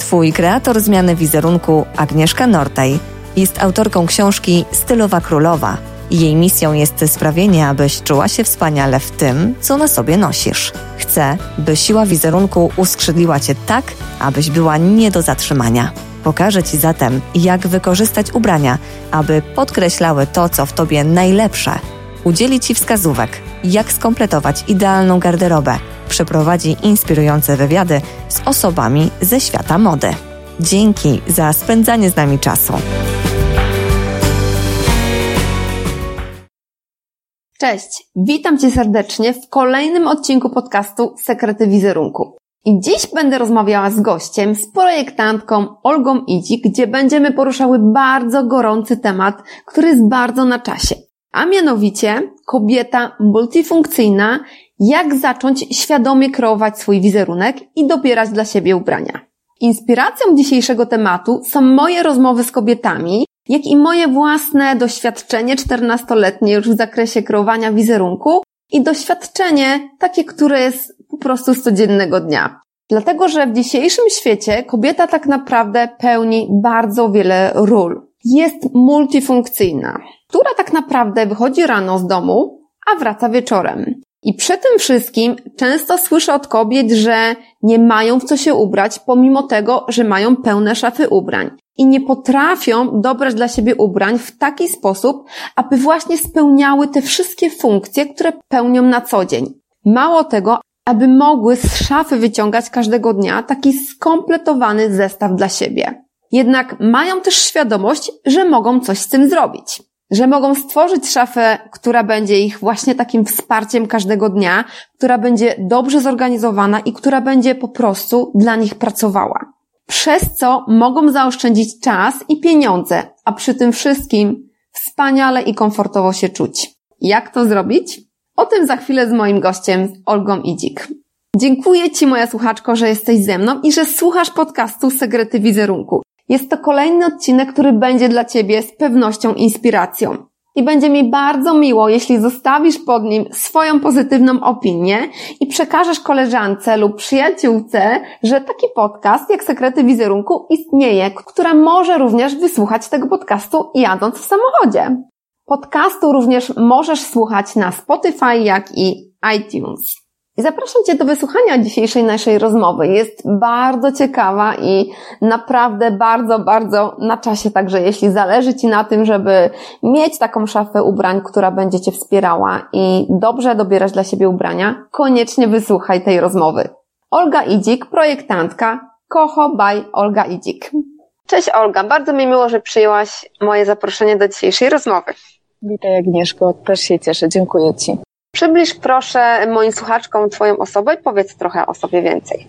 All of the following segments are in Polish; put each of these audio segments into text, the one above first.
Twój kreator zmiany wizerunku, Agnieszka Nortaj, jest autorką książki Stylowa Królowa. Jej misją jest sprawienie, abyś czuła się wspaniale w tym, co na sobie nosisz. Chcę, by siła wizerunku uskrzydliła cię tak, abyś była nie do zatrzymania. Pokażę Ci zatem, jak wykorzystać ubrania, aby podkreślały to, co w Tobie najlepsze. Udzieli Ci wskazówek, jak skompletować idealną garderobę. Przeprowadzi inspirujące wywiady z osobami ze świata mody. Dzięki za spędzanie z nami czasu. Cześć, witam Cię serdecznie w kolejnym odcinku podcastu Sekrety Wizerunku. I dziś będę rozmawiała z gościem, z projektantką Olgą Idzik, gdzie będziemy poruszały bardzo gorący temat, który jest bardzo na czasie. A mianowicie kobieta multifunkcyjna, jak zacząć świadomie kreować swój wizerunek i dobierać dla siebie ubrania. Inspiracją dzisiejszego tematu są moje rozmowy z kobietami, jak i moje własne doświadczenie 14-letnie już w zakresie kreowania wizerunku i doświadczenie takie, które jest po prostu z codziennego dnia. Dlatego, że w dzisiejszym świecie kobieta tak naprawdę pełni bardzo wiele ról. Jest multifunkcyjna, która tak naprawdę wychodzi rano z domu, a wraca wieczorem. I przy tym wszystkim często słyszę od kobiet, że nie mają w co się ubrać, pomimo tego, że mają pełne szafy ubrań. I nie potrafią dobrać dla siebie ubrań w taki sposób, aby właśnie spełniały te wszystkie funkcje, które pełnią na co dzień. Mało tego, aby mogły z szafy wyciągać każdego dnia taki skompletowany zestaw dla siebie. Jednak mają też świadomość, że mogą coś z tym zrobić. Że mogą stworzyć szafę, która będzie ich właśnie takim wsparciem każdego dnia, która będzie dobrze zorganizowana i która będzie po prostu dla nich pracowała. Przez co mogą zaoszczędzić czas i pieniądze, a przy tym wszystkim wspaniale i komfortowo się czuć. Jak to zrobić? O tym za chwilę z moim gościem, Olgą Idzik. Dziękuję Ci, moja słuchaczko, że jesteś ze mną i że słuchasz podcastu Sekrety Wizerunku. Jest to kolejny odcinek, który będzie dla Ciebie z pewnością inspiracją. I będzie mi bardzo miło, jeśli zostawisz pod nim swoją pozytywną opinię i przekażesz koleżance lub przyjaciółce, że taki podcast jak Sekrety Wizerunku istnieje, która może również wysłuchać tego podcastu jadąc w samochodzie. Podcastu również możesz słuchać na Spotify, jak i iTunes. I zapraszam Cię do wysłuchania dzisiejszej naszej rozmowy. Jest bardzo ciekawa i naprawdę bardzo, bardzo na czasie. Także jeśli zależy Ci na tym, żeby mieć taką szafę ubrań, która będzie Cię wspierała i dobrze dobierać dla siebie ubrania, koniecznie wysłuchaj tej rozmowy. Olga Idzik, projektantka Kocho by Olga Idzik. Cześć Olga, bardzo mi miło, że przyjęłaś moje zaproszenie do dzisiejszej rozmowy. Witaj Agnieszko, też się cieszę, dziękuję Ci. Przybliż proszę moim słuchaczkom Twoją osobę i powiedz trochę o sobie więcej.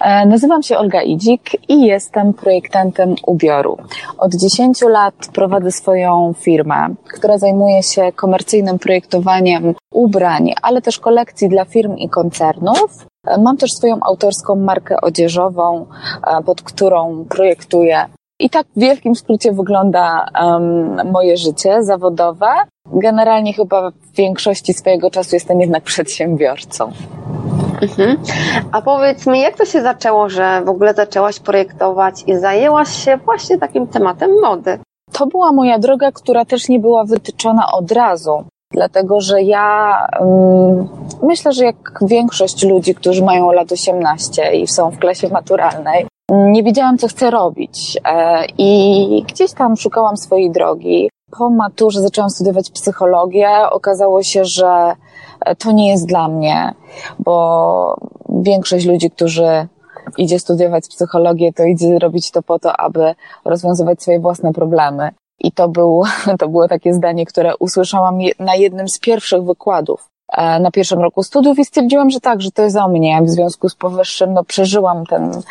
E, nazywam się Olga Idzik i jestem projektantem ubioru. Od 10 lat prowadzę swoją firmę, która zajmuje się komercyjnym projektowaniem ubrań, ale też kolekcji dla firm i koncernów. E, mam też swoją autorską markę odzieżową, e, pod którą projektuję i tak w wielkim skrócie wygląda um, moje życie zawodowe. Generalnie chyba w większości swojego czasu jestem jednak przedsiębiorcą. Mhm. A powiedz mi, jak to się zaczęło, że w ogóle zaczęłaś projektować i zajęłaś się właśnie takim tematem mody? To była moja droga, która też nie była wytyczona od razu. Dlatego, że ja myślę, że jak większość ludzi, którzy mają lat 18 i są w klasie maturalnej, nie wiedziałam, co chcę robić e, i gdzieś tam szukałam swojej drogi. Po maturze zaczęłam studiować psychologię. Okazało się, że to nie jest dla mnie, bo większość ludzi, którzy idzie studiować psychologię, to idzie robić to po to, aby rozwiązywać swoje własne problemy. I to, był, to było takie zdanie, które usłyszałam na jednym z pierwszych wykładów e, na pierwszym roku studiów i stwierdziłam, że tak, że to jest o mnie. W związku z powyższym, no przeżyłam ten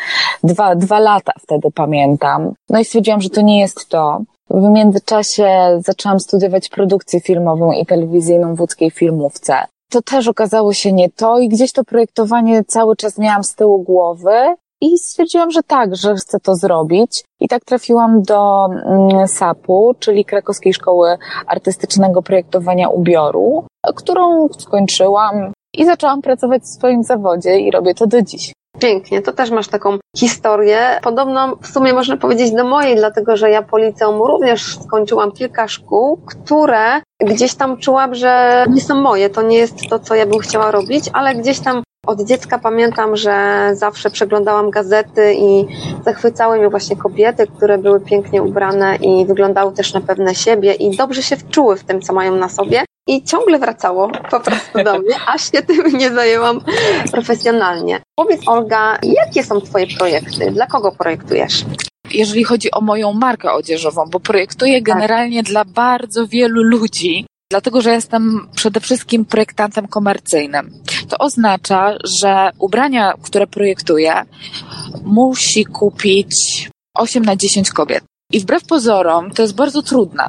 dwa, dwa lata wtedy, pamiętam. No i stwierdziłam, że to nie jest to. W międzyczasie zaczęłam studiować produkcję filmową i telewizyjną w łódzkiej filmówce. To też okazało się nie to i gdzieś to projektowanie cały czas miałam z tyłu głowy i stwierdziłam, że tak, że chcę to zrobić. I tak trafiłam do mm, SAP-u, czyli Krakowskiej Szkoły Artystycznego Projektowania Ubioru, którą skończyłam i zaczęłam pracować w swoim zawodzie i robię to do dziś. Pięknie, to też masz taką historię, podobną w sumie można powiedzieć do mojej, dlatego że ja po liceum również skończyłam kilka szkół, które gdzieś tam czułam, że nie są moje, to nie jest to, co ja bym chciała robić, ale gdzieś tam od dziecka pamiętam, że zawsze przeglądałam gazety i zachwycały mnie właśnie kobiety, które były pięknie ubrane i wyglądały też na pewne siebie i dobrze się wczuły w tym, co mają na sobie. I ciągle wracało po prostu do mnie, aż się tym nie zajęłam profesjonalnie. Powiedz Olga, jakie są Twoje projekty? Dla kogo projektujesz? jeżeli chodzi o moją markę odzieżową, bo projektuję tak. generalnie dla bardzo wielu ludzi, dlatego że jestem przede wszystkim projektantem komercyjnym. To oznacza, że ubrania, które projektuję, musi kupić 8 na 10 kobiet. I wbrew pozorom to jest bardzo trudne.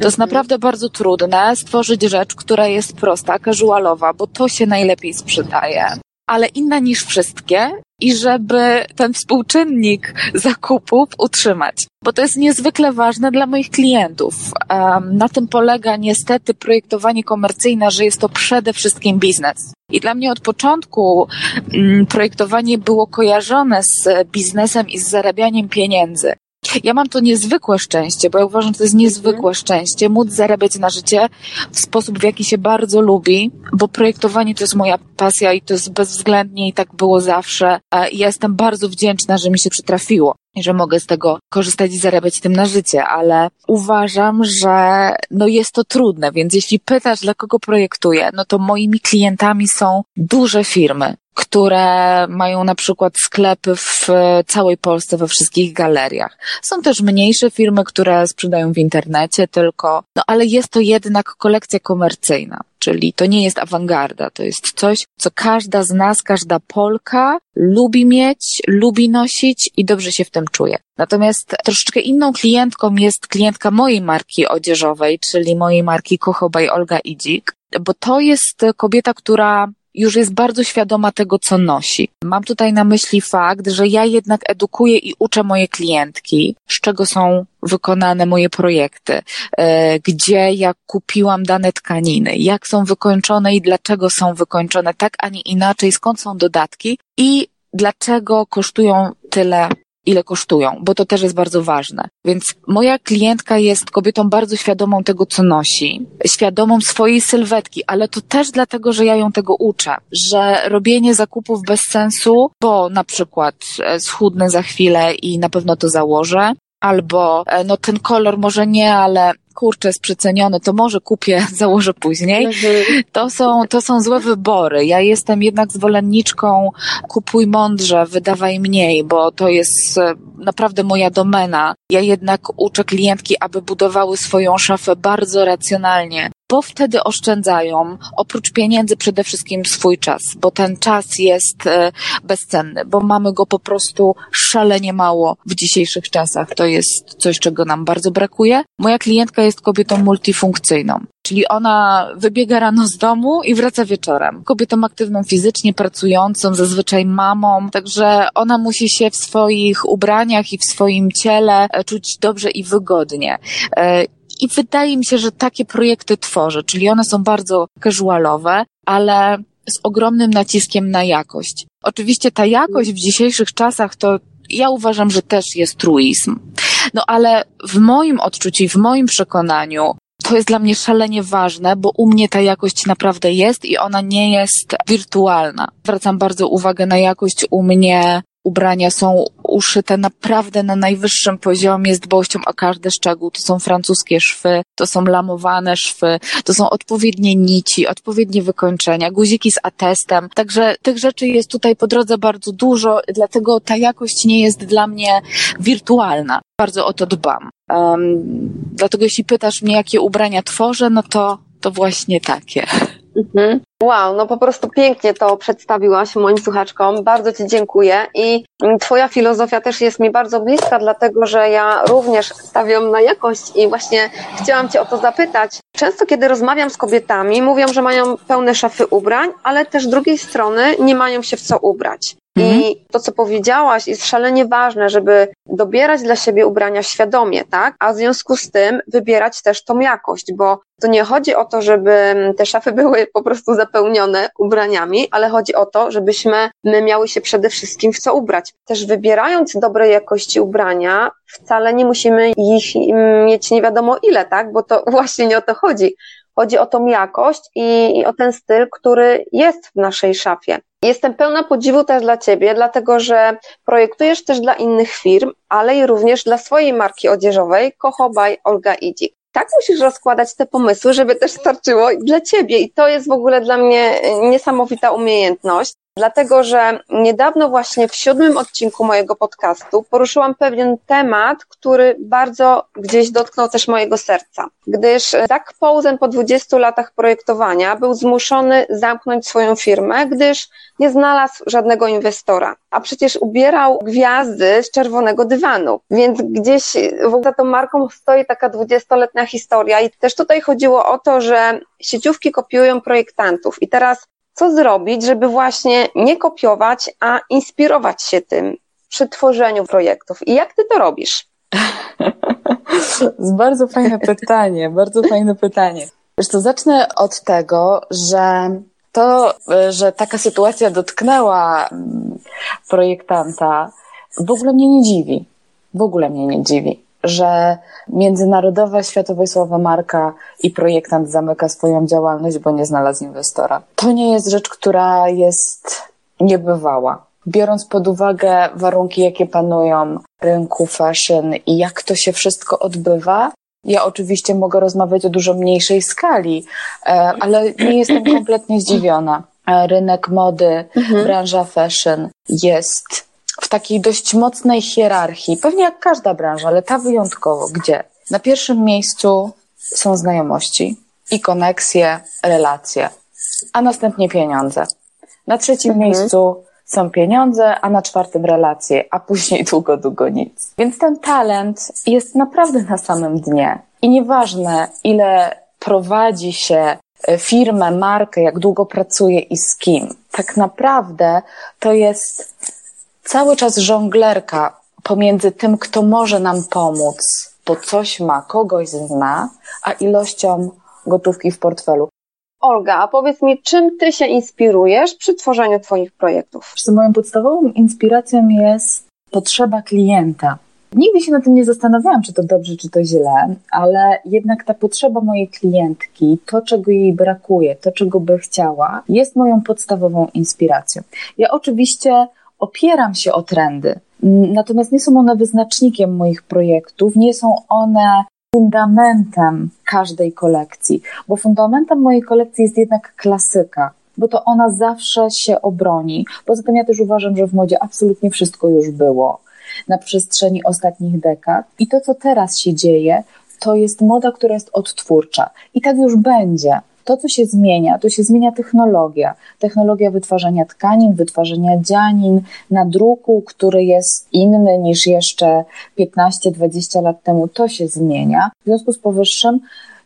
To jest naprawdę bardzo trudne stworzyć rzecz, która jest prosta, casualowa, bo to się najlepiej sprzedaje ale inna niż wszystkie i żeby ten współczynnik zakupów utrzymać, bo to jest niezwykle ważne dla moich klientów. Na tym polega niestety projektowanie komercyjne, że jest to przede wszystkim biznes. I dla mnie od początku mm, projektowanie było kojarzone z biznesem i z zarabianiem pieniędzy. Ja mam to niezwykłe szczęście, bo ja uważam, że to jest niezwykłe mhm. szczęście, móc zarabiać na życie w sposób, w jaki się bardzo lubi, bo projektowanie to jest moja pasja i to jest bezwzględnie i tak było zawsze. I ja jestem bardzo wdzięczna, że mi się przytrafiło że mogę z tego korzystać i zarabiać tym na życie, ale uważam, że no jest to trudne, więc jeśli pytasz, dla kogo projektuję, no to moimi klientami są duże firmy, które mają na przykład sklepy w całej Polsce, we wszystkich galeriach. Są też mniejsze firmy, które sprzedają w internecie tylko, no ale jest to jednak kolekcja komercyjna. Czyli to nie jest awangarda, to jest coś, co każda z nas, każda Polka lubi mieć, lubi nosić i dobrze się w tym czuje. Natomiast troszeczkę inną klientką jest klientka mojej marki odzieżowej, czyli mojej marki Kochobaj Olga Idzik, bo to jest kobieta, która już jest bardzo świadoma tego, co nosi. Mam tutaj na myśli fakt, że ja jednak edukuję i uczę moje klientki, z czego są wykonane moje projekty, e, gdzie ja kupiłam dane tkaniny, jak są wykończone i dlaczego są wykończone tak, a nie inaczej, skąd są dodatki i dlaczego kosztują tyle ile kosztują, bo to też jest bardzo ważne. Więc moja klientka jest kobietą bardzo świadomą tego, co nosi, świadomą swojej sylwetki, ale to też dlatego, że ja ją tego uczę, że robienie zakupów bez sensu, bo na przykład e, schudnę za chwilę i na pewno to założę, albo e, no ten kolor może nie, ale kurczę, jest przeceniony, to może kupię, założę później. Mhm. To są, to są złe wybory. Ja jestem jednak zwolenniczką kupuj mądrze, wydawaj mniej, bo to jest e, naprawdę moja domena. Ja jednak uczę klientki, aby budowały swoją szafę bardzo racjonalnie, bo wtedy oszczędzają oprócz pieniędzy przede wszystkim swój czas, bo ten czas jest e, bezcenny, bo mamy go po prostu szalenie mało w dzisiejszych czasach. To jest coś, czego nam bardzo brakuje. Moja klientka jest kobietą multifunkcyjną. Czyli ona wybiega rano z domu i wraca wieczorem. Kobietą aktywną fizycznie, pracującą, zazwyczaj mamą, także ona musi się w swoich ubraniach i w swoim ciele e, czuć dobrze i wygodnie. I wydaje mi się, że takie projekty tworzę, czyli one są bardzo casualowe, ale z ogromnym naciskiem na jakość. Oczywiście ta jakość w dzisiejszych czasach to ja uważam, że też jest truizm. No ale w moim odczuciu i w moim przekonaniu to jest dla mnie szalenie ważne, bo u mnie ta jakość naprawdę jest i ona nie jest wirtualna. Zwracam bardzo uwagę na jakość u mnie ubrania są uszyte naprawdę na najwyższym poziomie z dbałością o każdy szczegół. To są francuskie szwy, to są lamowane szwy, to są odpowiednie nici, odpowiednie wykończenia, guziki z atestem. Także tych rzeczy jest tutaj po drodze bardzo dużo, dlatego ta jakość nie jest dla mnie wirtualna. Bardzo o to dbam. Um, dlatego jeśli pytasz mnie, jakie ubrania tworzę, no to, to właśnie takie. Mhm. Wow, no po prostu pięknie to przedstawiłaś moim słuchaczkom. Bardzo Ci dziękuję i Twoja filozofia też jest mi bardzo bliska, dlatego że ja również stawiam na jakość i właśnie chciałam Cię o to zapytać. Często, kiedy rozmawiam z kobietami, mówią, że mają pełne szafy ubrań, ale też z drugiej strony nie mają się w co ubrać. Mhm. I to, co powiedziałaś, jest szalenie ważne, żeby dobierać dla siebie ubrania świadomie, tak? A w związku z tym wybierać też tą jakość, bo to nie chodzi o to, żeby te szafy były po prostu zapełnione ubraniami, ale chodzi o to, żebyśmy my miały się przede wszystkim w co ubrać. Też wybierając dobrej jakości ubrania, wcale nie musimy ich mieć nie wiadomo ile, tak? Bo to właśnie nie o to chodzi. Chodzi o tą jakość i, i o ten styl, który jest w naszej szafie. Jestem pełna podziwu też dla Ciebie, dlatego że projektujesz też dla innych firm, ale i również dla swojej marki odzieżowej Kocho by Olga Idzik. Tak musisz rozkładać te pomysły, żeby też starczyło dla Ciebie i to jest w ogóle dla mnie niesamowita umiejętność. Dlatego, że niedawno właśnie w siódmym odcinku mojego podcastu poruszyłam pewien temat, który bardzo gdzieś dotknął też mojego serca. Gdyż Zach Posen po 20 latach projektowania był zmuszony zamknąć swoją firmę, gdyż nie znalazł żadnego inwestora. A przecież ubierał gwiazdy z czerwonego dywanu. Więc gdzieś za tą marką stoi taka dwudziestoletnia historia. I też tutaj chodziło o to, że sieciówki kopiują projektantów. I teraz co zrobić, żeby właśnie nie kopiować, a inspirować się tym przy tworzeniu projektów. I jak ty to robisz? Bardzo fajne pytanie, bardzo fajne pytanie. Wiesz to zacznę od tego, że to, że taka sytuacja dotknęła mm, projektanta, w ogóle mnie nie dziwi. W ogóle mnie nie dziwi że międzynarodowa, światowej sława marka i projektant zamyka swoją działalność, bo nie znalazł inwestora. To nie jest rzecz, która jest niebywała. Biorąc pod uwagę warunki, jakie panują rynku fashion i jak to się wszystko odbywa, ja oczywiście mogę rozmawiać o dużo mniejszej skali, e, ale nie jestem kompletnie zdziwiona. E, rynek mody, mhm. branża fashion jest w takiej dość mocnej hierarchii, pewnie jak każda branża, ale ta wyjątkowo, gdzie na pierwszym miejscu są znajomości i koneksje, relacje, a następnie pieniądze. Na trzecim mhm. miejscu są pieniądze, a na czwartym relacje, a później długo, długo nic. Więc ten talent jest naprawdę na samym dnie. I nieważne, ile prowadzi się e, firmę, markę, jak długo pracuje i z kim. Tak naprawdę to jest cały czas żonglerka pomiędzy tym, kto może nam pomóc, bo coś ma, kogoś zna, a ilością gotówki w portfelu. Olga, a powiedz mi, czym ty się inspirujesz przy tworzeniu twoich projektów? Moją podstawową inspiracją jest potrzeba klienta. Nigdy się na tym nie zastanawiałam, czy to dobrze, czy to źle, ale jednak ta potrzeba mojej klientki, to czego jej brakuje, to czego by chciała, jest moją podstawową inspiracją. Ja oczywiście opieram się o trendy, natomiast nie są one wyznacznikiem moich projektów, nie są one fundamentem każdej kolekcji, bo fundamentem mojej kolekcji jest jednak klasyka, bo to ona zawsze się obroni. Poza tym ja też uważam, że w modzie absolutnie wszystko już było na przestrzeni ostatnich dekad. I to, co teraz się dzieje, to jest moda, która jest odtwórcza. I tak już będzie to, co się zmienia, to się zmienia technologia. Technologia wytwarzania tkanin, wytwarzania dzianin, nadruku, który jest inny niż jeszcze 15-20 lat temu, to się zmienia. W związku z powyższym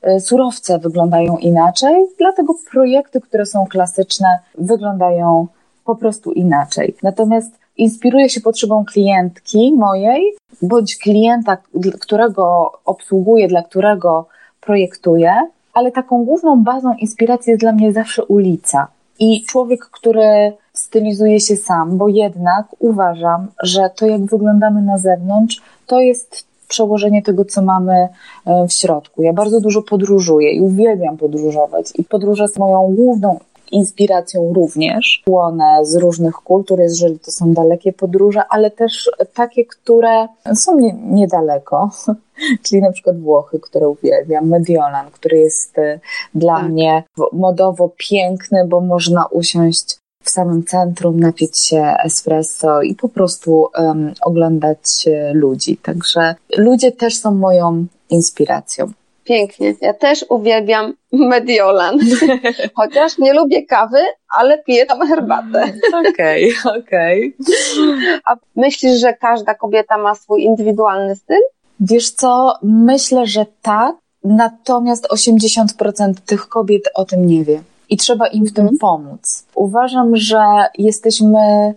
y, surowce wyglądają inaczej, dlatego projekty, które są klasyczne, wyglądają po prostu inaczej. Natomiast inspiruję się potrzebą klientki mojej, bądź klienta, którego obsługuję, dla którego projektuję, ale taką główną bazą inspiracji jest dla mnie zawsze ulica. I człowiek, który stylizuje się sam, bo jednak uważam, że to jak wyglądamy na zewnątrz, to jest przełożenie tego, co mamy e, w środku. Ja bardzo dużo podróżuję i uwielbiam podróżować i podróże są moją główną inspiracją również. Płonę z różnych kultur, jeżeli to są dalekie podróże, ale też takie, które są nie, niedaleko, czyli na przykład Włochy, które uwielbiam, Mediolan, który jest y, dla tak. mnie modowo piękny, bo można usiąść w samym centrum, napić się espresso i po prostu um, oglądać ludzi. Także ludzie też są moją inspiracją. Pięknie. Ja też uwielbiam Mediolan. Chociaż nie lubię kawy, ale piję tam herbatę. Okej, okay, okej. Okay. A myślisz, że każda kobieta ma swój indywidualny styl? Wiesz co, myślę, że tak, natomiast 80% tych kobiet o tym nie wie i trzeba im w tym mhm. pomóc. Uważam, że jesteśmy,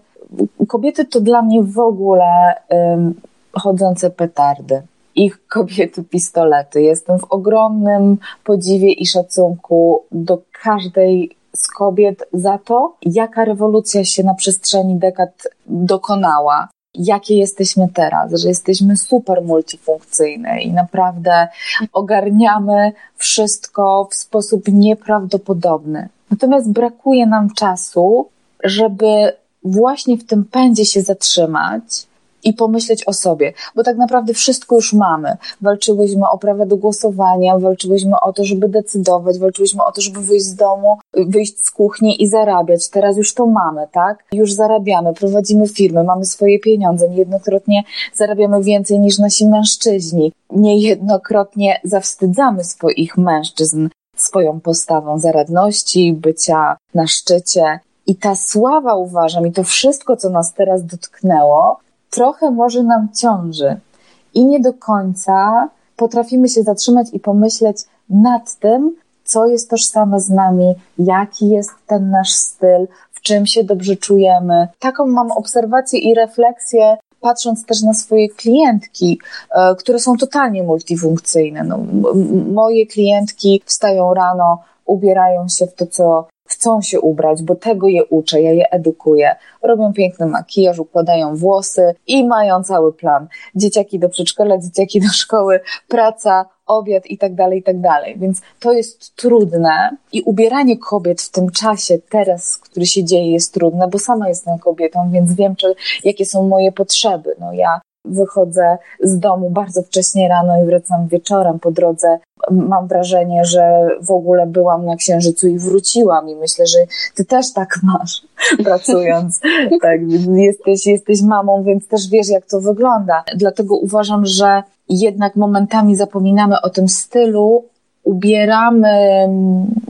kobiety to dla mnie w ogóle um, chodzące petardy ich kobiety pistolety. Jestem w ogromnym podziwie i szacunku do każdej z kobiet za to, jaka rewolucja się na przestrzeni dekad dokonała. Jakie jesteśmy teraz, że jesteśmy super multifunkcyjne i naprawdę ogarniamy wszystko w sposób nieprawdopodobny. Natomiast brakuje nam czasu, żeby właśnie w tym pędzie się zatrzymać i pomyśleć o sobie, bo tak naprawdę wszystko już mamy. Walczyłyśmy o prawo do głosowania, walczyłyśmy o to, żeby decydować, walczyłyśmy o to, żeby wyjść z domu, wyjść z kuchni i zarabiać. Teraz już to mamy, tak? Już zarabiamy, prowadzimy firmy, mamy swoje pieniądze, niejednokrotnie zarabiamy więcej niż nasi mężczyźni. Niejednokrotnie zawstydzamy swoich mężczyzn swoją postawą zaradności, bycia na szczycie. I ta sława, uważam, i to wszystko, co nas teraz dotknęło, trochę może nam ciąży i nie do końca potrafimy się zatrzymać i pomyśleć nad tym, co jest tożsame z nami, jaki jest ten nasz styl, w czym się dobrze czujemy. Taką mam obserwację i refleksję, patrząc też na swoje klientki, e, które są totalnie multifunkcyjne. No, moje klientki wstają rano, ubierają się w to, co chcą się ubrać, bo tego je uczę, ja je edukuję. Robią piękny makijaż, układają włosy i mają cały plan. Dzieciaki do przedszkola, dzieciaki do szkoły, praca, obiad i tak dalej, i tak dalej. Więc to jest trudne i ubieranie kobiet w tym czasie, teraz, który się dzieje, jest trudne, bo sama jestem kobietą, więc wiem, czy, jakie są moje potrzeby. No ja wychodzę z domu bardzo wcześnie rano i wracam wieczorem po drodze. Mam wrażenie, że w ogóle byłam na księżycu i wróciłam i myślę, że ty też tak masz, pracując. tak, jesteś, jesteś mamą, więc też wiesz, jak to wygląda. Dlatego uważam, że jednak momentami zapominamy o tym stylu, ubieramy,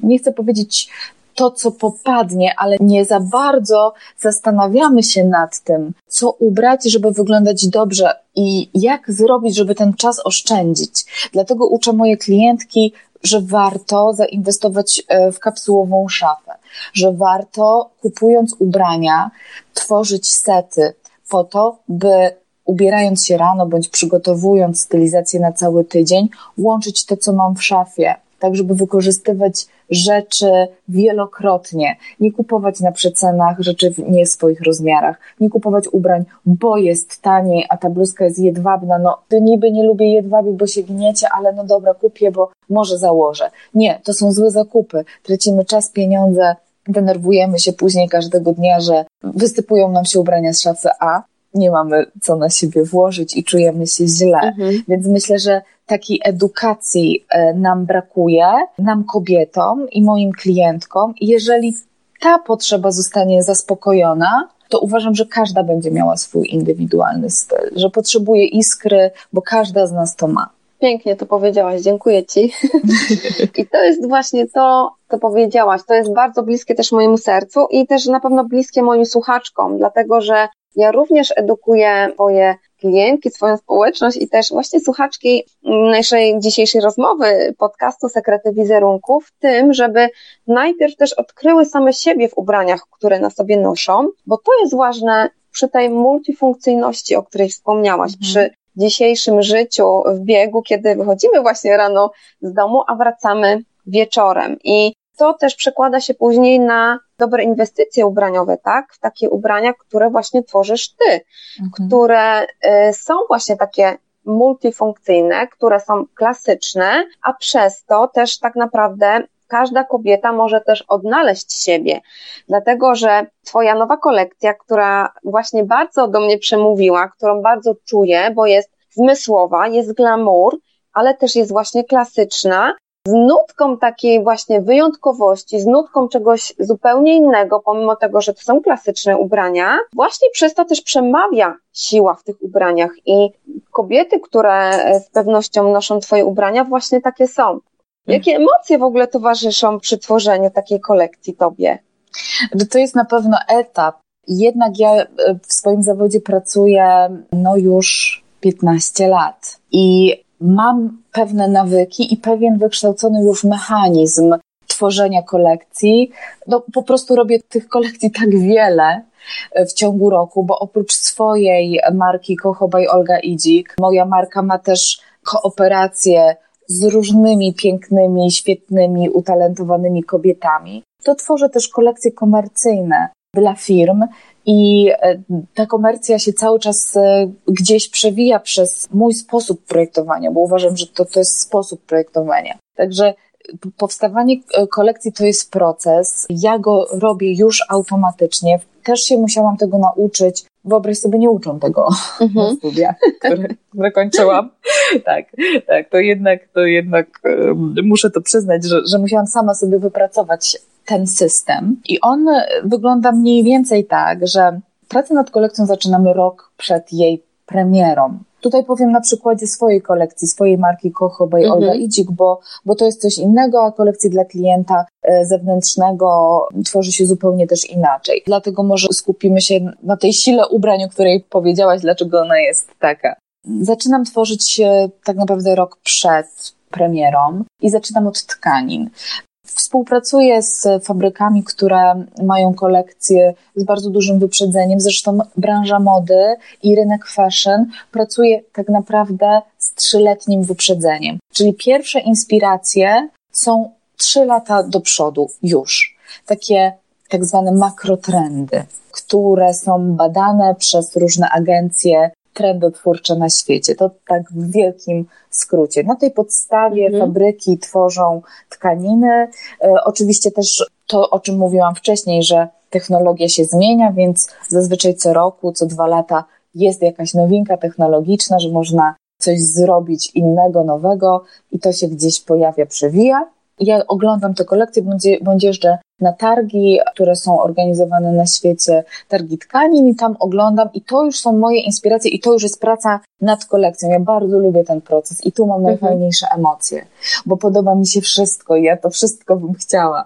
nie chcę powiedzieć to, co popadnie, ale nie za bardzo zastanawiamy się nad tym, co ubrać, żeby wyglądać dobrze i jak zrobić, żeby ten czas oszczędzić. Dlatego uczę moje klientki, że warto zainwestować e, w kapsułową szafę, że warto kupując ubrania, tworzyć sety po to, by ubierając się rano bądź przygotowując stylizację na cały tydzień, łączyć to, co mam w szafie, tak żeby wykorzystywać rzeczy wielokrotnie. Nie kupować na przecenach rzeczy w nie swoich rozmiarach. Nie kupować ubrań, bo jest taniej, a ta bluzka jest jedwabna. No, to niby nie lubię jedwabi, bo się gniecie, ale no dobra, kupię, bo może założę. Nie, to są złe zakupy. Tracimy czas, pieniądze, denerwujemy się później każdego dnia, że wysypują nam się ubrania z szafy A, nie mamy co na siebie włożyć i czujemy się źle. Mhm. Więc myślę, że takiej edukacji e, nam brakuje, nam kobietom i moim klientkom. Jeżeli ta potrzeba zostanie zaspokojona, to uważam, że każda będzie miała swój indywidualny styl, że potrzebuje iskry, bo każda z nas to ma. Pięknie to powiedziałaś, dziękuję Ci. I to jest właśnie to, co powiedziałaś. To jest bardzo bliskie też mojemu sercu i też na pewno bliskie moim słuchaczkom, dlatego że ja również edukuję swoje klientki, swoją społeczność i też właśnie słuchaczki naszej dzisiejszej rozmowy, podcastu Sekrety Wizerunku w tym, żeby najpierw też odkryły same siebie w ubraniach, które na sobie noszą, bo to jest ważne przy tej multifunkcyjności, o której wspomniałaś, mhm. przy dzisiejszym życiu w biegu, kiedy wychodzimy właśnie rano z domu, a wracamy wieczorem. I to też przekłada się później na dobre inwestycje ubraniowe, tak? W takie ubrania, które właśnie tworzysz ty, mhm. które y, są właśnie takie multifunkcyjne, które są klasyczne, a przez to też tak naprawdę każda kobieta może też odnaleźć siebie. Dlatego, że Twoja nowa kolekcja, która właśnie bardzo do mnie przemówiła, którą bardzo czuję, bo jest zmysłowa, jest glamour, ale też jest właśnie klasyczna, z nutką takiej właśnie wyjątkowości, z nutką czegoś zupełnie innego, pomimo tego, że to są klasyczne ubrania, właśnie przez to też przemawia siła w tych ubraniach i kobiety, które z pewnością noszą Twoje ubrania, właśnie takie są. Jakie emocje w ogóle towarzyszą przy tworzeniu takiej kolekcji Tobie? To jest na pewno etap. Jednak ja e, w swoim zawodzie pracuję no już 15 lat i mam pewne nawyki i pewien wykształcony już mechanizm tworzenia kolekcji. No, po prostu robię tych kolekcji tak wiele e, w ciągu roku, bo oprócz swojej marki Kochobaj Olga Idzik, moja marka ma też kooperację z różnymi pięknymi, świetnymi, utalentowanymi kobietami. To tworzę też kolekcje komercyjne dla firm i e, ta komercja się cały czas e, gdzieś przewija przez mój sposób projektowania, bo uważam, że to, to jest sposób projektowania. Także powstawanie e, kolekcji to jest proces. Ja go robię już automatycznie. Też się musiałam tego nauczyć. Wyobraź sobie, nie uczą tego mhm. na studiach, które, które kończyłam. tak, tak, to jednak, to jednak um, muszę to przyznać, że, że musiałam sama sobie wypracować ten system. I on wygląda mniej więcej tak, że pracę nad kolekcją zaczynamy rok przed jej premierą. Tutaj powiem na przykładzie swojej kolekcji, swojej marki Kocho by mhm. Olga Idzik, bo, bo to jest coś innego, a kolekcji dla klienta e, zewnętrznego tworzy się zupełnie też inaczej. Dlatego może skupimy się na tej sile ubrań, o której powiedziałaś, dlaczego ona jest taka. Zaczynam tworzyć tak naprawdę rok przed premierą i zaczynam od tkanin. Współpracuję z fabrykami, które mają kolekcje z bardzo dużym wyprzedzeniem. Zresztą branża mody i rynek fashion pracuje tak naprawdę z trzyletnim wyprzedzeniem. Czyli pierwsze inspiracje są trzy lata do przodu już. Takie tak zwane makrotrendy, które są badane przez różne agencje trendotwórcze na świecie. To tak w wielkim skrócie. Na tej podstawie mhm. fabryki tworzą tkaniny. E, oczywiście też to, o czym mówiłam wcześniej, że technologia się zmienia, więc zazwyczaj co roku, co dwa lata jest jakaś nowinka technologiczna, że można coś zrobić innego, nowego i to się gdzieś pojawia, przewija. Ja oglądam te kolekcje, bądź jeżdżę na targi, które są organizowane na świecie, targi tkanin i tam oglądam i to już są moje inspiracje i to już jest praca nad kolekcją. Ja bardzo lubię ten proces i tu mam mhm. najfajniejsze emocje, bo podoba mi się wszystko i ja to wszystko bym chciała,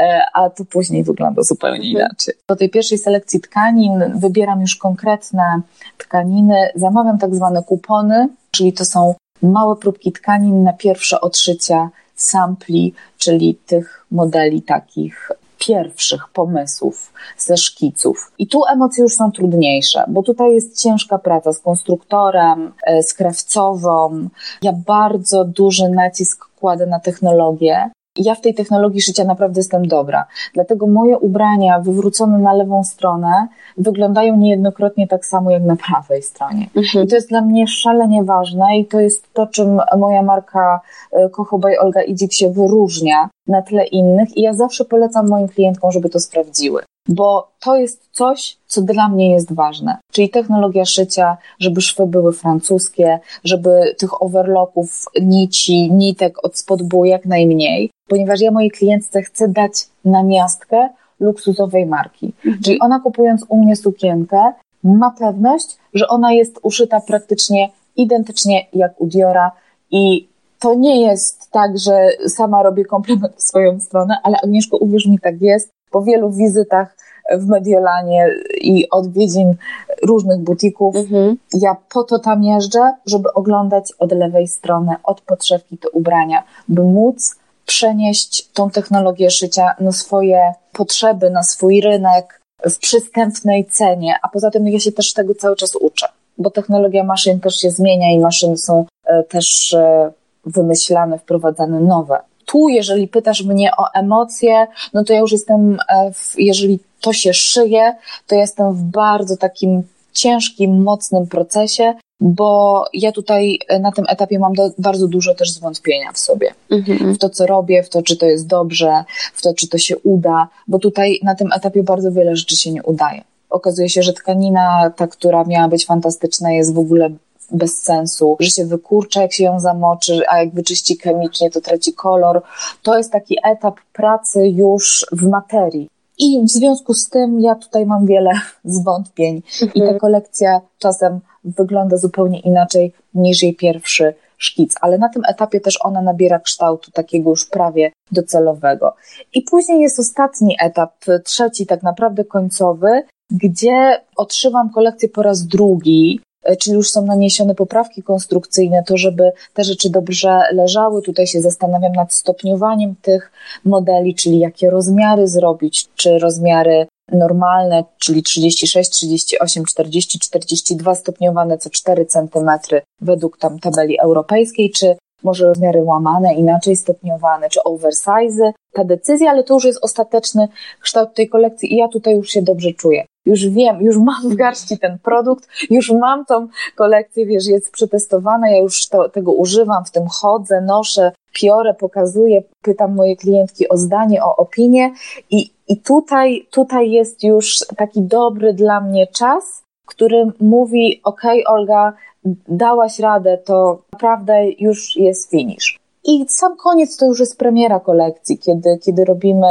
e, a to później wygląda zupełnie mhm. inaczej. Do tej pierwszej selekcji tkanin wybieram już konkretne tkaniny, zamawiam tak zwane kupony, czyli to są małe próbki tkanin na pierwsze odszycia sampli, czyli tych modeli takich pierwszych pomysłów ze szkiców. I tu emocje już są trudniejsze, bo tutaj jest ciężka praca z konstruktorem, e, z krawcową. Ja bardzo duży nacisk kładę na technologię, ja w tej technologii szycia naprawdę jestem dobra. Dlatego moje ubrania wywrócone na lewą stronę wyglądają niejednokrotnie tak samo jak na prawej stronie. Mhm. I to jest dla mnie szalenie ważne i to jest to, czym moja marka e, Kochobaj Olga Idzik się wyróżnia na tle innych i ja zawsze polecam moim klientkom, żeby to sprawdziły bo to jest coś, co dla mnie jest ważne. Czyli technologia szycia, żeby szwy były francuskie, żeby tych overlocków, nici, nitek od spodu było jak najmniej, ponieważ ja mojej klientce chcę dać na miastkę luksusowej marki. Mhm. Czyli ona kupując u mnie sukienkę, ma pewność, że ona jest uszyta praktycznie identycznie jak u Diora i to nie jest tak, że sama robię komplement w swoją stronę, ale Agnieszko, uwierz mi, tak jest. Po wielu wizytach w Mediolanie i odwiedzin różnych butików. Mhm. Ja po to tam jeżdżę, żeby oglądać od lewej strony, od podszewki te ubrania, by móc przenieść tą technologię szycia na swoje potrzeby, na swój rynek w przystępnej cenie, a poza tym ja się też tego cały czas uczę, bo technologia maszyn też się zmienia i maszyny są e, też e, wymyślane, wprowadzane nowe. Tu, jeżeli pytasz mnie o emocje, no to ja już jestem, e, w, jeżeli to się szyje, to jestem w bardzo takim ciężkim, mocnym procesie, bo ja tutaj e, na tym etapie mam do, bardzo dużo też zwątpienia w sobie. Mhm. W to, co robię, w to, czy to jest dobrze, w to, czy to się uda, bo tutaj na tym etapie bardzo wiele rzeczy się nie udaje. Okazuje się, że tkanina, ta, która miała być fantastyczna, jest w ogóle bez sensu, że się wykurcza, jak się ją zamoczy, a jak wyczyści chemicznie, to traci kolor. To jest taki etap pracy już w materii. I w związku z tym ja tutaj mam wiele zwątpień mhm. i ta kolekcja czasem wygląda zupełnie inaczej niż jej pierwszy szkic, ale na tym etapie też ona nabiera kształtu takiego już prawie docelowego. I później jest ostatni etap, trzeci tak naprawdę końcowy, gdzie odszywam kolekcję po raz drugi, czyli już są naniesione poprawki konstrukcyjne, to żeby te rzeczy dobrze leżały. Tutaj się zastanawiam nad stopniowaniem tych modeli, czyli jakie rozmiary zrobić, czy rozmiary normalne, czyli 36, 38, 40, 42 stopniowane co 4 cm według tam tabeli europejskiej, czy może rozmiary łamane, inaczej stopniowane, czy oversize. Ta decyzja, ale to już jest ostateczny kształt tej kolekcji i ja tutaj już się dobrze czuję. Już wiem, już mam w garści ten produkt, już mam tą kolekcję, wiesz, jest przetestowana, ja już to, tego używam, w tym chodzę, noszę, piorę, pokazuję, pytam moje klientki o zdanie, o opinię i, i tutaj, tutaj jest już taki dobry dla mnie czas, który mówi, ok, Olga, dałaś radę, to naprawdę już jest finish. I sam koniec to już jest premiera kolekcji, kiedy, kiedy robimy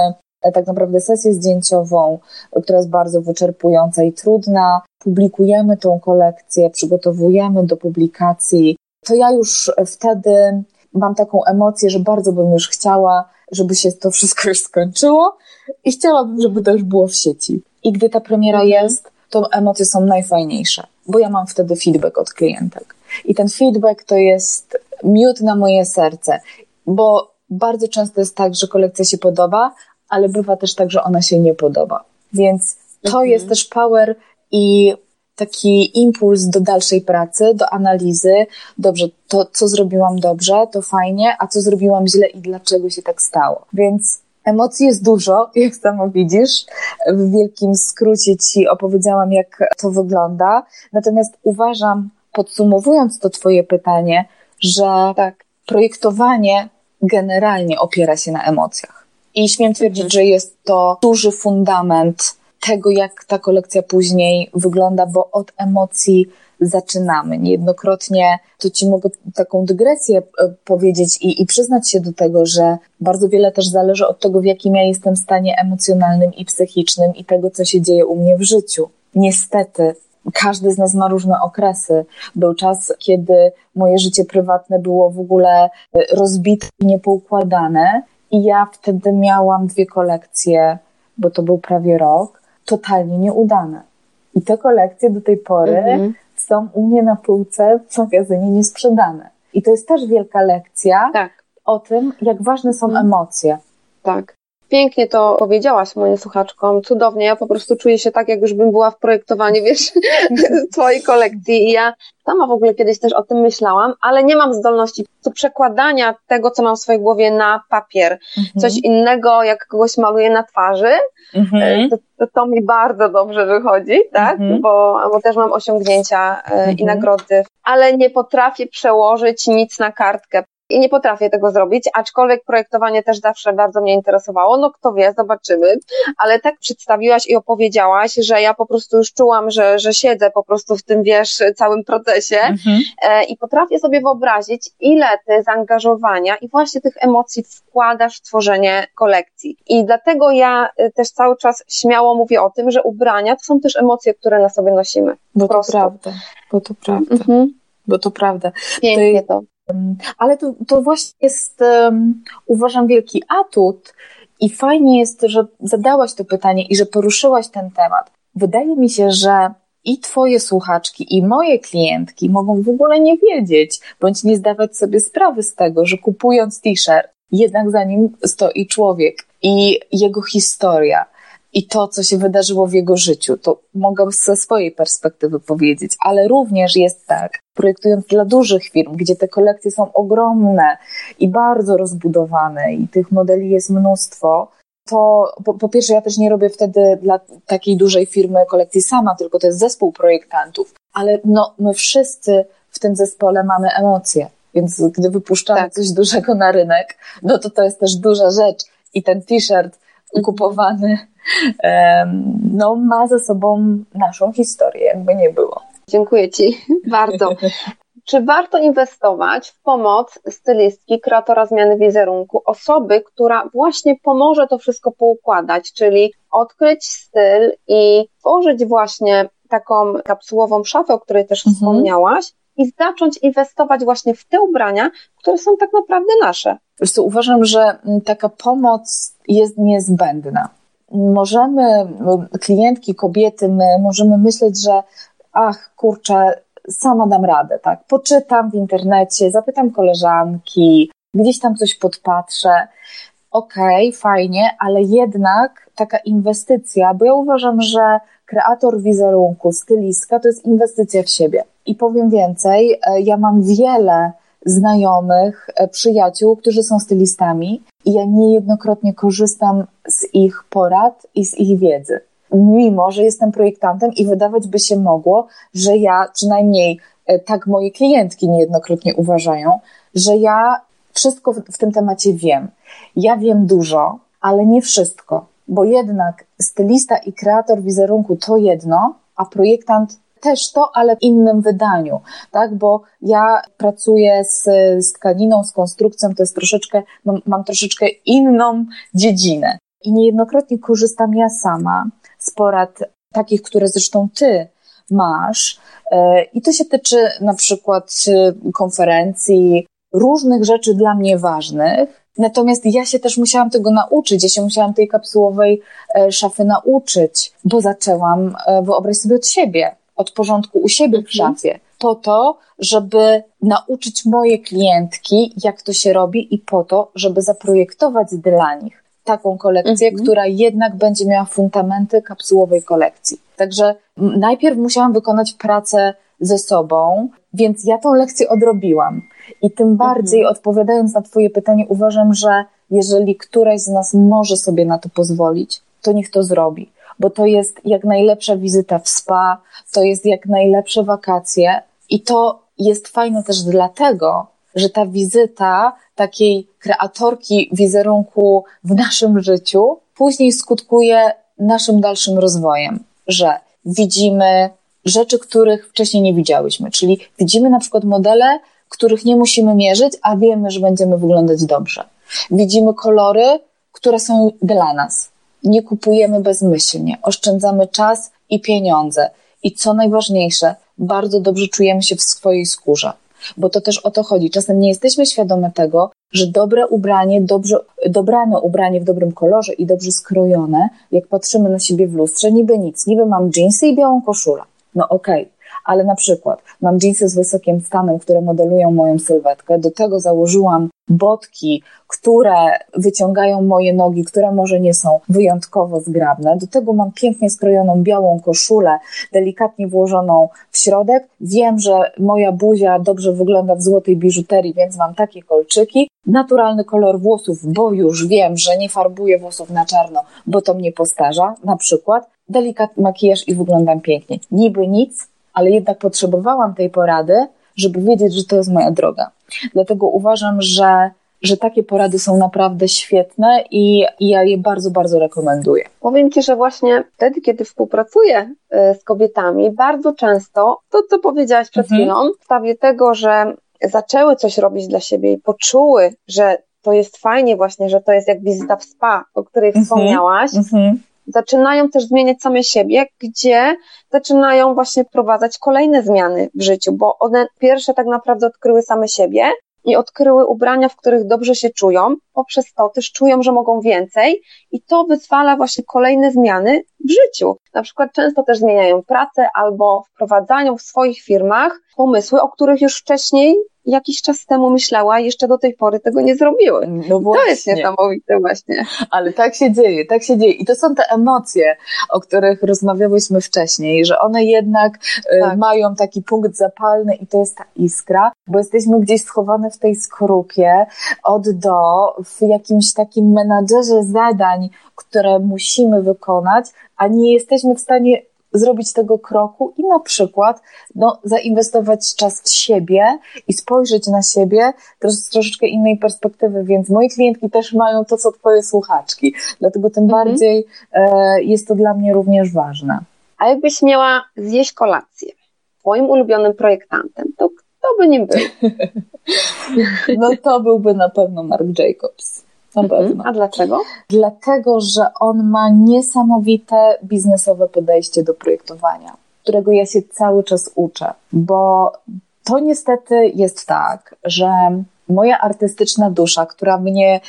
tak naprawdę sesję zdjęciową, która jest bardzo wyczerpująca i trudna. Publikujemy tą kolekcję, przygotowujemy do publikacji. To ja już wtedy mam taką emocję, że bardzo bym już chciała, żeby się to wszystko już skończyło i chciałabym, żeby to już było w sieci. I gdy ta premiera mhm. jest, to emocje są najfajniejsze, bo ja mam wtedy feedback od klientek. I ten feedback to jest miód na moje serce, bo bardzo często jest tak, że kolekcja się podoba, ale bywa też tak, że ona się nie podoba. Więc to mhm. jest też power i taki impuls do dalszej pracy, do analizy. Dobrze, to co zrobiłam dobrze, to fajnie, a co zrobiłam źle i dlaczego się tak stało. Więc Emocji jest dużo, jak samo widzisz. W wielkim skrócie Ci opowiedziałam, jak to wygląda. Natomiast uważam, podsumowując to Twoje pytanie, że tak, projektowanie generalnie opiera się na emocjach. I śmiem twierdzić, mhm. że jest to duży fundament tego, jak ta kolekcja później wygląda, bo od emocji zaczynamy. Niejednokrotnie to Ci mogę taką dygresję e, powiedzieć i, i przyznać się do tego, że bardzo wiele też zależy od tego, w jakim ja jestem stanie emocjonalnym i psychicznym i tego, co się dzieje u mnie w życiu. Niestety, każdy z nas ma różne okresy. Był czas, kiedy moje życie prywatne było w ogóle e, rozbite i niepoukładane, i ja wtedy miałam dwie kolekcje, bo to był prawie rok, totalnie nieudane. I te kolekcje do tej pory mhm są u mnie na półce w magazynie niesprzedane. I to jest też wielka lekcja tak. o tym, jak ważne są mhm. emocje. Tak. Pięknie to powiedziałaś moim słuchaczkom, cudownie. Ja po prostu czuję się tak, jak już bym była w projektowaniu, wiesz, twojej kolekcji. I ja sama w ogóle kiedyś też o tym myślałam, ale nie mam zdolności do przekładania tego, co mam w swojej głowie na papier. Mhm. Coś innego, jak kogoś maluję na twarzy, mhm. to, to, to, mi bardzo dobrze wychodzi, tak? Mhm. Bo, bo też mam osiągnięcia e, i mhm. nagrody, ale nie potrafię przełożyć nic na kartkę i nie potrafię tego zrobić, aczkolwiek projektowanie też zawsze bardzo mnie interesowało. No kto wie, zobaczymy. Ale tak przedstawiłaś i opowiedziałaś, że ja po prostu już czułam, że, że siedzę po prostu w tym, wiesz, całym procesie mhm. e, i potrafię sobie wyobrazić, ile ty zaangażowania i właśnie tych emocji wkładasz w tworzenie kolekcji. I dlatego ja e, też cały czas śmiało mówię o tym, że ubrania to są też emocje, które na sobie nosimy. Bo to prawda. Bo to prawda. Mhm. Bo to prawda. Pięknie to. Ale to, to właśnie jest, uważam, wielki atut i fajnie jest, że zadałaś to pytanie i że poruszyłaś ten temat. Wydaje mi się, że i Twoje słuchaczki, i moje klientki mogą w ogóle nie wiedzieć, bądź nie zdawać sobie sprawy z tego, że kupując t-shirt, jednak za nim stoi człowiek i jego historia, i to, co się wydarzyło w jego życiu. To mogę ze swojej perspektywy powiedzieć, ale również jest tak, projektując dla dużych firm, gdzie te kolekcje są ogromne i bardzo rozbudowane i tych modeli jest mnóstwo, to po, po, pierwsze ja też nie robię wtedy dla takiej dużej firmy kolekcji sama, tylko to jest zespół projektantów, ale no, my wszyscy w tym zespole mamy emocje, więc gdy wypuszczamy tak. coś dużego na rynek, no to to jest też duża rzecz i ten t-shirt. Kupowany no, ma ze sobą naszą historię, jakby nie było. Dziękuję Ci bardzo. Czy warto inwestować w pomoc stylistki, kreatora zmiany wizerunku, osoby, która właśnie pomoże to wszystko poukładać, czyli odkryć styl i tworzyć właśnie taką kapsułową szafę, o której też mhm. wspomniałaś, i zacząć inwestować właśnie w te ubrania, które są tak naprawdę nasze. Wiesz co, uważam, że taka pomoc jest niezbędna. Możemy, klientki, kobiety, my możemy myśleć, że ach, kurczę, sama dam radę, tak? Poczytam w internecie, zapytam koleżanki, gdzieś tam coś podpatrzę. Okej, okay, fajnie, ale jednak taka inwestycja, bo ja uważam, że kreator wizerunku, stylistka to jest inwestycja w siebie. I powiem więcej, e, ja mam wiele znajomych, e, przyjaciół, którzy są stylistami i ja niejednokrotnie korzystam z ich porad i z ich wiedzy. Mimo, że jestem projektantem i wydawać by się mogło, że ja, przynajmniej e, tak moje klientki niejednokrotnie uważają, że ja wszystko w, w tym temacie wiem. Ja wiem dużo, ale nie wszystko, bo jednak stylista i kreator wizerunku to jedno, a projektant też to, ale w innym wydaniu, tak? Bo ja pracuję z, z tkaniną, z konstrukcją, to jest troszeczkę, mam, mam troszeczkę inną dziedzinę. I niejednokrotnie korzystam ja sama z porad takich, które zresztą ty masz. E, I to się tyczy na przykład konferencji, różnych rzeczy dla mnie ważnych. Natomiast ja się też musiałam tego nauczyć, ja się musiałam tej kapsułowej e, szafy nauczyć, bo zaczęłam, e, wyobraź sobie od siebie od porządku u siebie w mhm. szafie, po to, żeby nauczyć moje klientki, jak to się robi i po to, żeby zaprojektować dla nich taką kolekcję, mhm. która jednak będzie miała fundamenty kapsułowej kolekcji. Także najpierw musiałam wykonać pracę ze sobą, więc ja tą lekcję odrobiłam. I tym bardziej, mhm. odpowiadając na Twoje pytanie, uważam, że jeżeli któraś z nas może sobie na to pozwolić, to niech to zrobi bo to jest jak najlepsza wizyta w spa, to jest jak najlepsze wakacje i to jest fajne też dlatego, że ta wizyta takiej kreatorki wizerunku w naszym życiu później skutkuje naszym dalszym rozwojem, że widzimy rzeczy, których wcześniej nie widziałyśmy, czyli widzimy na przykład modele, których nie musimy mierzyć, a wiemy, że będziemy wyglądać dobrze. Widzimy kolory, które są dla nas nie kupujemy bezmyślnie, oszczędzamy czas i pieniądze. I co najważniejsze, bardzo dobrze czujemy się w swojej skórze. Bo to też o to chodzi. Czasem nie jesteśmy świadome tego, że dobre ubranie, dobrze, dobrane ubranie w dobrym kolorze i dobrze skrojone, jak patrzymy na siebie w lustrze, niby nic. Niby mam dżinsy i białą koszulę. No okej, okay ale na przykład mam jeansy z wysokim stanem, które modelują moją sylwetkę, do tego założyłam botki, które wyciągają moje nogi, które może nie są wyjątkowo zgrabne. Do tego mam pięknie skrojoną białą koszulę, delikatnie włożoną w środek. Wiem, że moja buzia dobrze wygląda w złotej biżuterii, więc mam takie kolczyki. Naturalny kolor włosów, bo już wiem, że nie farbuję włosów na czarno, bo to mnie postarza, na przykład. Delikatny makijaż i wyglądam pięknie. Niby nic, ale jednak potrzebowałam tej porady, żeby wiedzieć, że to jest moja droga. Dlatego uważam, że, że takie porady są naprawdę świetne i, i ja je bardzo, bardzo rekomenduję. Powiem Ci, że właśnie wtedy, kiedy współpracuję y, z kobietami, bardzo często to, co powiedziałaś przed mhm. chwilą, w sprawie tego, że zaczęły coś robić dla siebie i poczuły, że to jest fajnie właśnie, że to jest jak wizyta w spa, o której mhm. wspomniałaś, mhm zaczynają też zmieniać same siebie, gdzie zaczynają właśnie wprowadzać kolejne zmiany w życiu, bo one pierwsze tak naprawdę odkryły same siebie i odkryły ubrania, w których dobrze się czują, poprzez to też czują, że mogą więcej i to wyzwala właśnie kolejne zmiany w życiu. Na przykład często też zmieniają pracę albo wprowadzają w swoich firmach pomysły, o których już wcześniej jakiś czas temu myślała i jeszcze do tej pory tego nie zrobiły. No właśnie. To jest niesamowite właśnie. Ale tak się dzieje, tak się dzieje. I to są te emocje, o których rozmawiałyśmy wcześniej, że one jednak y, tak. mają taki punkt zapalny i to jest ta iskra, bo jesteśmy gdzieś schowane w tej skorupie od do, w jakimś takim menadżerze zadań, które musimy wykonać, a nie jesteśmy w stanie zrobić tego kroku i na przykład no, zainwestować czas w siebie i spojrzeć na siebie też z troszeczkę innej perspektywy, więc moje klientki też mają to, co twoje słuchaczki, dlatego tym mhm. bardziej e, jest to dla mnie również ważne. A jakbyś miała zjeść kolację twoim ulubionym projektantem, to to by nie był. No to byłby na pewno Mark Jacobs. Na Mhm. pewno. A dlaczego? Dlatego, że on ma niesamowite biznesowe podejście do projektowania, którego ja się cały czas uczę, bo to niestety jest tak, że moja artystyczna dusza, która mnie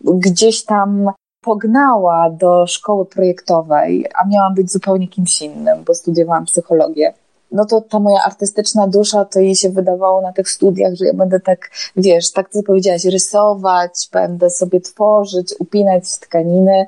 gdzieś tam pognała do szkoły projektowej, a miałam być zupełnie kimś innym, bo studiowałam psychologię. No to ta moja artystyczna dusza, to jej się wydawało na tych studiach, że ja będę tak, wiesz, tak co powiedziałaś, rysować, będę sobie tworzyć, upinać tkaniny.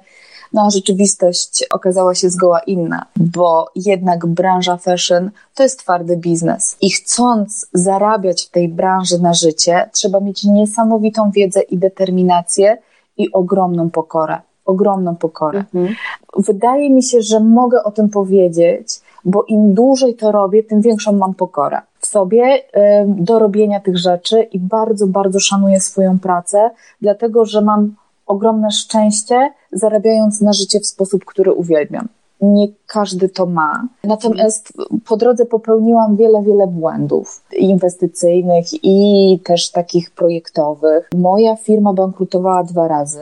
No a rzeczywistość okazała się zgoła inna, bo jednak branża fashion to jest twardy biznes. I chcąc zarabiać w tej branży na życie, trzeba mieć niesamowitą wiedzę i determinację i ogromną pokorę. Ogromną pokorę. Mhm. Wydaje mi się, że mogę o tym powiedzieć, bo im dłużej to robię, tym większą mam pokorę w sobie do robienia tych rzeczy i bardzo, bardzo szanuję swoją pracę, dlatego że mam ogromne szczęście, zarabiając na życie w sposób, który uwielbiam. Nie każdy to ma. Natomiast po drodze popełniłam wiele, wiele błędów inwestycyjnych i też takich projektowych. Moja firma bankrutowała dwa razy.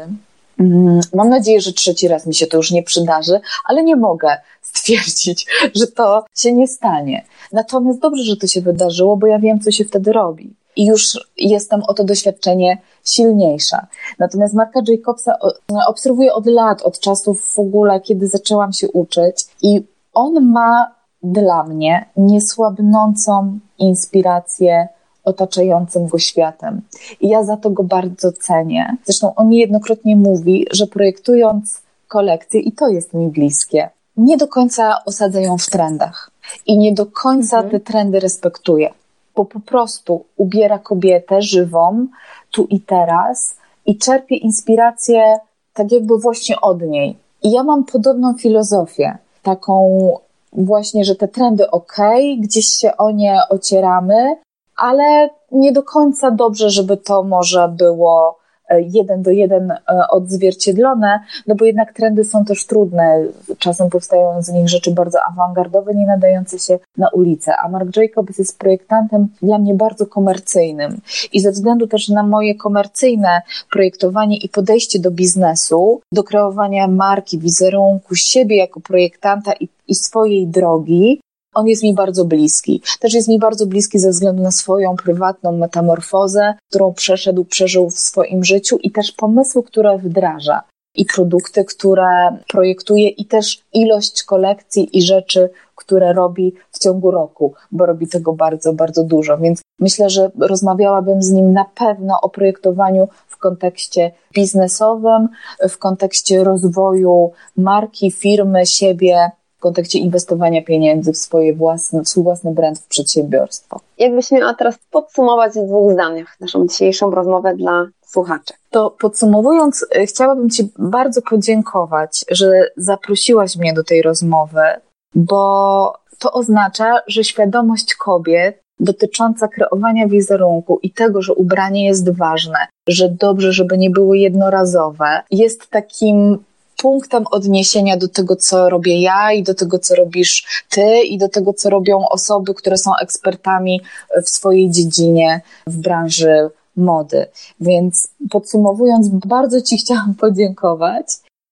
Mm, Mam nadzieję, że trzeci raz mi się to już nie przydarzy, ale nie mogę stwierdzić, że to się nie stanie. Natomiast dobrze, że to się wydarzyło, bo ja wiem, co się wtedy robi. I już jestem o to doświadczenie silniejsza. Natomiast Marka Jacobsa o- obserwuję od lat, od czasów w ogóle, kiedy zaczęłam się uczyć i on ma dla mnie niesłabnącą inspirację otaczającym go światem. I ja za to go bardzo cenię. Zresztą on niejednokrotnie mówi, że projektując kolekcję, i to jest mi bliskie, nie do końca osadza ją w trendach. I nie do końca te trendy respektuje. Bo po prostu ubiera kobietę żywą, tu i teraz, i czerpie inspirację tak jakby właśnie od niej. I ja mam podobną filozofię, taką właśnie, że te trendy ok, gdzieś się o nie ocieramy, ale nie do końca dobrze, żeby to może było e, jeden do jeden e, odzwierciedlone, no bo jednak trendy są też trudne. Czasem powstają z nich rzeczy bardzo awangardowe, nie nadające się na ulicę. A Mark Jacobs jest projektantem dla mnie bardzo komercyjnym. I ze względu też na moje komercyjne projektowanie i podejście do biznesu, do kreowania marki, wizerunku, siebie jako projektanta i, i swojej drogi, on jest mi bardzo bliski. Też jest mi bardzo bliski ze względu na swoją prywatną metamorfozę, którą przeszedł, przeżył w swoim życiu i też pomysły, które wdraża. I produkty, które projektuje, i też ilość kolekcji i rzeczy, które robi w ciągu roku, bo robi tego bardzo, bardzo dużo. Więc myślę, że rozmawiałabym z nim na pewno o projektowaniu w kontekście biznesowym, w kontekście rozwoju marki, firmy, siebie, w kontekście inwestowania pieniędzy w swoje własne, w swój własny brand, w przedsiębiorstwo. Jakbyś miała teraz podsumować w dwóch zdaniach naszą dzisiejszą rozmowę dla słuchaczy. To podsumowując, y, chciałabym Ci bardzo podziękować, że zaprosiłaś mnie do tej rozmowy, bo to oznacza, że świadomość kobiet dotycząca kreowania wizerunku i tego, że ubranie jest ważne, że dobrze, żeby nie było jednorazowe, jest takim punktem odniesienia do tego, co robię ja i do tego, co robisz ty i do tego, co robią osoby, które są ekspertami w swojej dziedzinie, w branży mody. Więc podsumowując, bardzo Ci chciałam podziękować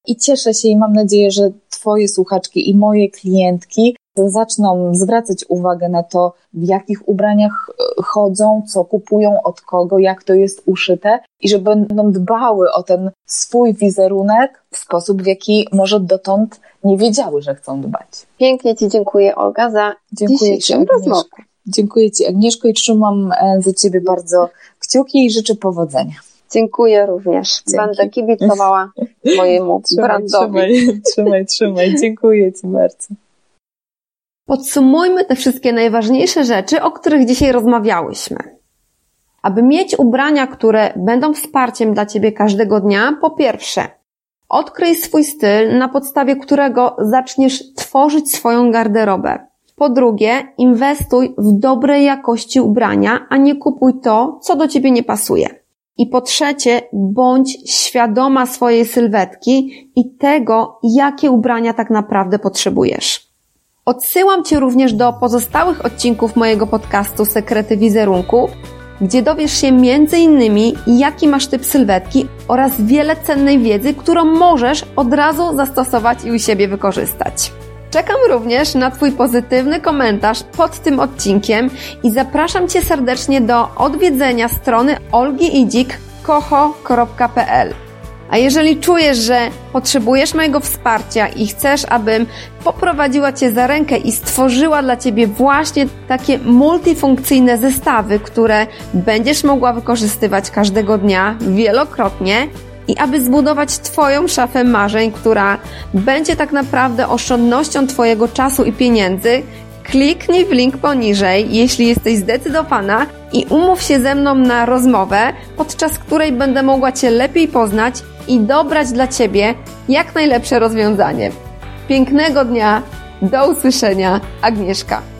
i cieszę się i mam nadzieję, że Twoje słuchaczki i moje klientki zaczną zwracać uwagę na to, w jakich ubraniach e, chodzą, co kupują, od kogo, jak to jest uszyte i że będą dbały o ten swój wizerunek w sposób, w jaki może dotąd nie wiedziały, że chcą dbać. Pięknie Ci dziękuję, Olga, za Dziękuję dzisiejszą rozmowę. Dziękuję Ci, Agnieszko, i trzymam e, za Ciebie bardzo kciuki i życzę powodzenia. Dziękuję również. Dzięki. Będę kibicowała mojemu brandowi. trzymaj, trzymaj, trzymaj. Dziękuję Ci bardzo. Podsumujmy te wszystkie najważniejsze rzeczy, o których dzisiaj rozmawiałyśmy. Aby mieć ubrania, które będą wsparciem dla Ciebie każdego dnia, po pierwsze, odkryj swój styl, na podstawie którego zaczniesz tworzyć swoją garderobę. Po drugie, inwestuj w dobrej jakości ubrania, a nie kupuj to, co do Ciebie nie pasuje. I po trzecie, bądź świadoma swojej sylwetki i tego, jakie ubrania tak naprawdę potrzebujesz. Odsyłam Cię również do pozostałych odcinków mojego podcastu Sekrety Wizerunku, gdzie dowiesz się m.in. jaki masz typ sylwetki oraz wiele cennej wiedzy, którą możesz od razu zastosować i u siebie wykorzystać. Czekam również na Twój pozytywny komentarz pod tym odcinkiem i zapraszam Cię serdecznie do odwiedzenia strony olgiidzik.koho.pl. A jeżeli czujesz, że potrzebujesz mojego wsparcia i chcesz, abym poprowadziła Cię za rękę i stworzyła dla Ciebie właśnie takie multifunkcyjne zestawy, które będziesz mogła wykorzystywać każdego dnia wielokrotnie, i aby zbudować Twoją szafę marzeń, która będzie tak naprawdę oszczędnością Twojego czasu i pieniędzy, kliknij w link poniżej, jeśli jesteś zdecydowana i umów się ze mną na rozmowę, podczas której będę mogła Cię lepiej poznać i dobrać dla Ciebie jak najlepsze rozwiązanie. Pięknego dnia, do usłyszenia, Agnieszka.